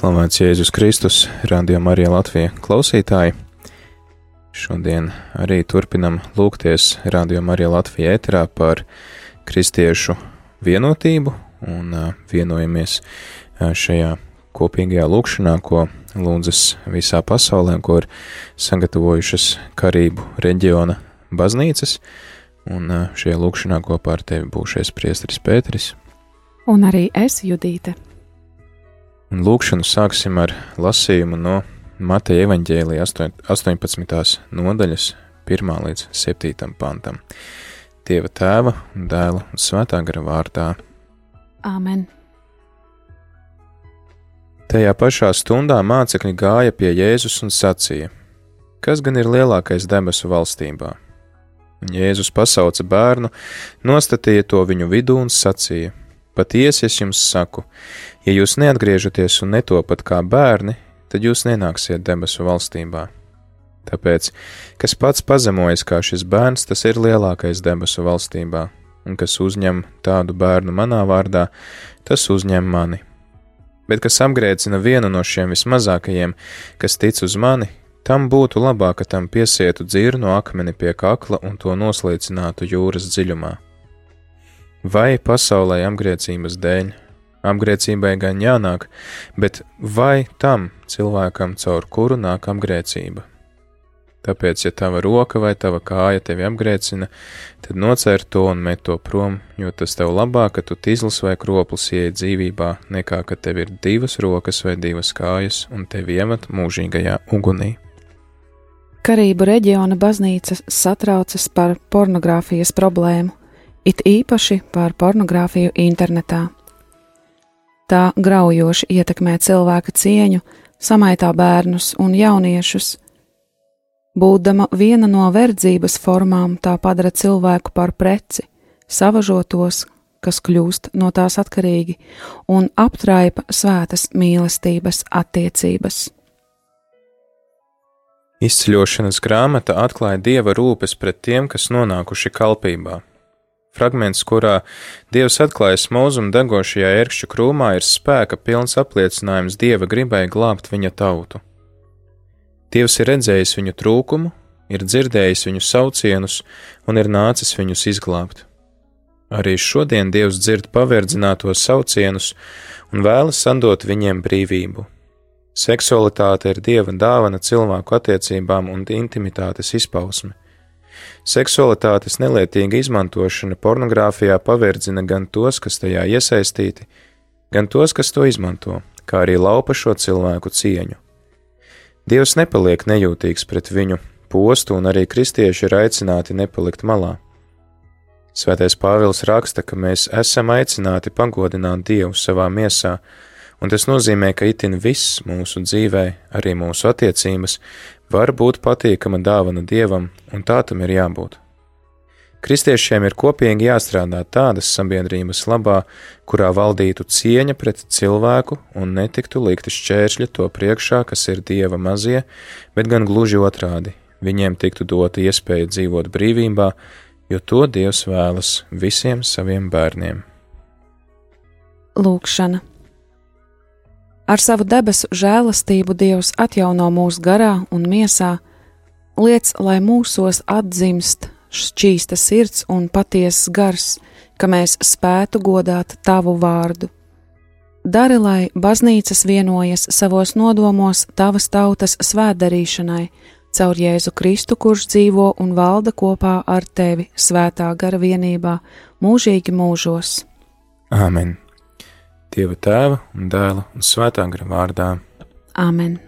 Slavēts Jēzus Kristus, Radio Marija Latvija klausītāji. Šodien arī turpinam lūgties Radio Marija Latvija ēterā par kristiešu vienotību un vienojamies šajā kopīgajā lūkšanā, ko lūdzas visā pasaulē, ko ir sagatavojušas Karību reģiona baznīcas, un šajā lūkšanā kopā ar tevi būšies priestris Pēteris. Un arī es, Judīte. Un lūkšanu sāksim ar lasījumu no Mateja evaņģēlija 18. nodaļas, 1 līdz 7 pantam. Dieva tēva un dēla un svētā gara vārdā. Āmen! Tajā pašā stundā mācekļi gāja pie Jēzus un sacīja: Kas gan ir lielākais debesu valstībā? Un Jēzus pasauca bērnu, nostatīja to viņu vidū un sacīja: Patiesi es jums saku, ja jūs neatgriežaties un netopat kā bērni, tad jūs nenāksiet debesu valstībā. Tāpēc, kas pats pazemojas kā šis bērns, tas ir lielākais debesu valstībā, un kas uzņem tādu bērnu manā vārdā, tas uzņem mani. Bet kas apgrēcina vienu no šiem vismazākajiem, kas tic uz mani, tam būtu labāk, ka tam piesietu dzirnu akmeni pie kakla un to noslīcinātu jūras dziļumā vai pasaulē apgrēcības dēļ. Apgrēcībai gan jānāk, bet vai tam cilvēkam, caur kuru nāk apgrēcība? Tāpēc, ja tava roka vai tava kāja tevi apgrēcina, tad nocer to un met to prom, jo tas tev labāk, ka tu tīzlis vai kroplis ieej dzīvībā, nekā ka tev ir divas rokas vai divas kājas un tevi iemet mūžīgajā ugunī. Karību reģiona baznīca satraucas par pornogrāfijas problēmu it īpaši par pornogrāfiju internetā. Tā graujoši ietekmē cilvēka cieņu, samaitā bērnus un jauniešus. Būdama viena no verdzības formām, tā padara cilvēku par preci, savažotos, kas kļūst no tās atkarīgi, un aptraipa svētas mīlestības attiecības. Izceļošanas grāmata atklāja dieva rūpes pret tiem, kas nonākuši kalpībā. Fragments, kurā Dievs atklājas mūzum degošajā ērkšķu krūmā, ir spēka pilns apliecinājums Dieva gribai glābt viņa tautu. Dievs ir redzējis viņu trūkumu, ir dzirdējis viņu saucienus un ir nācis viņus izglābt. Arī šodien Dievs dzird paverdzinātos saucienus un vēlas sandot viņiem brīvību. Seksualitāte ir Dieva dāvana cilvēku attiecībām un intimitātes izpausme. Seksualitātes nelietīga izmantošana pornogrāfijā paverdzina gan tos, kas tajā iesaistīti, gan tos, kas to izmanto, kā arī laupa šo cilvēku cieņu. Dievs nepaliek nejūtīgs pret viņu, postu un arī kristieši ir aicināti nepalikt malā. Svētais Pāvils raksta, ka mēs esam aicināti pagodināt Dievu savā miesā, un tas nozīmē, ka itin viss mūsu dzīvē, arī mūsu attiecības, var būt patīkama dāvana dievam, un tā tam ir jābūt. Kristiešiem ir kopīgi jāstrādā tādas sabiedrības labā, kurā valdītu cieņa pret cilvēku un netiktu likti šķēršļi to priekšā, kas ir dieva mazie, bet gan gluži otrādi - viņiem tiktu dota iespēja dzīvot brīvībā, jo to Dievs vēlas visiem saviem bērniem. Lūkšana Ar savu debesu žēlastību Dievs atjauno mūsu garā un miesā, liec, lai mūsos atzimst šķīsta sirds un patiesas gars, ka mēs spētu godāt tavu vārdu. Dari, lai baznīcas vienojas savos nodomos tavas tautas svētdarīšanai, caur Jēzu Kristu, kurš dzīvo un valda kopā ar tevi svētā gara vienībā, mūžīgi mūžos. Āmen! Dieva tēva un dēla un svētā gara vārdā. Āmen!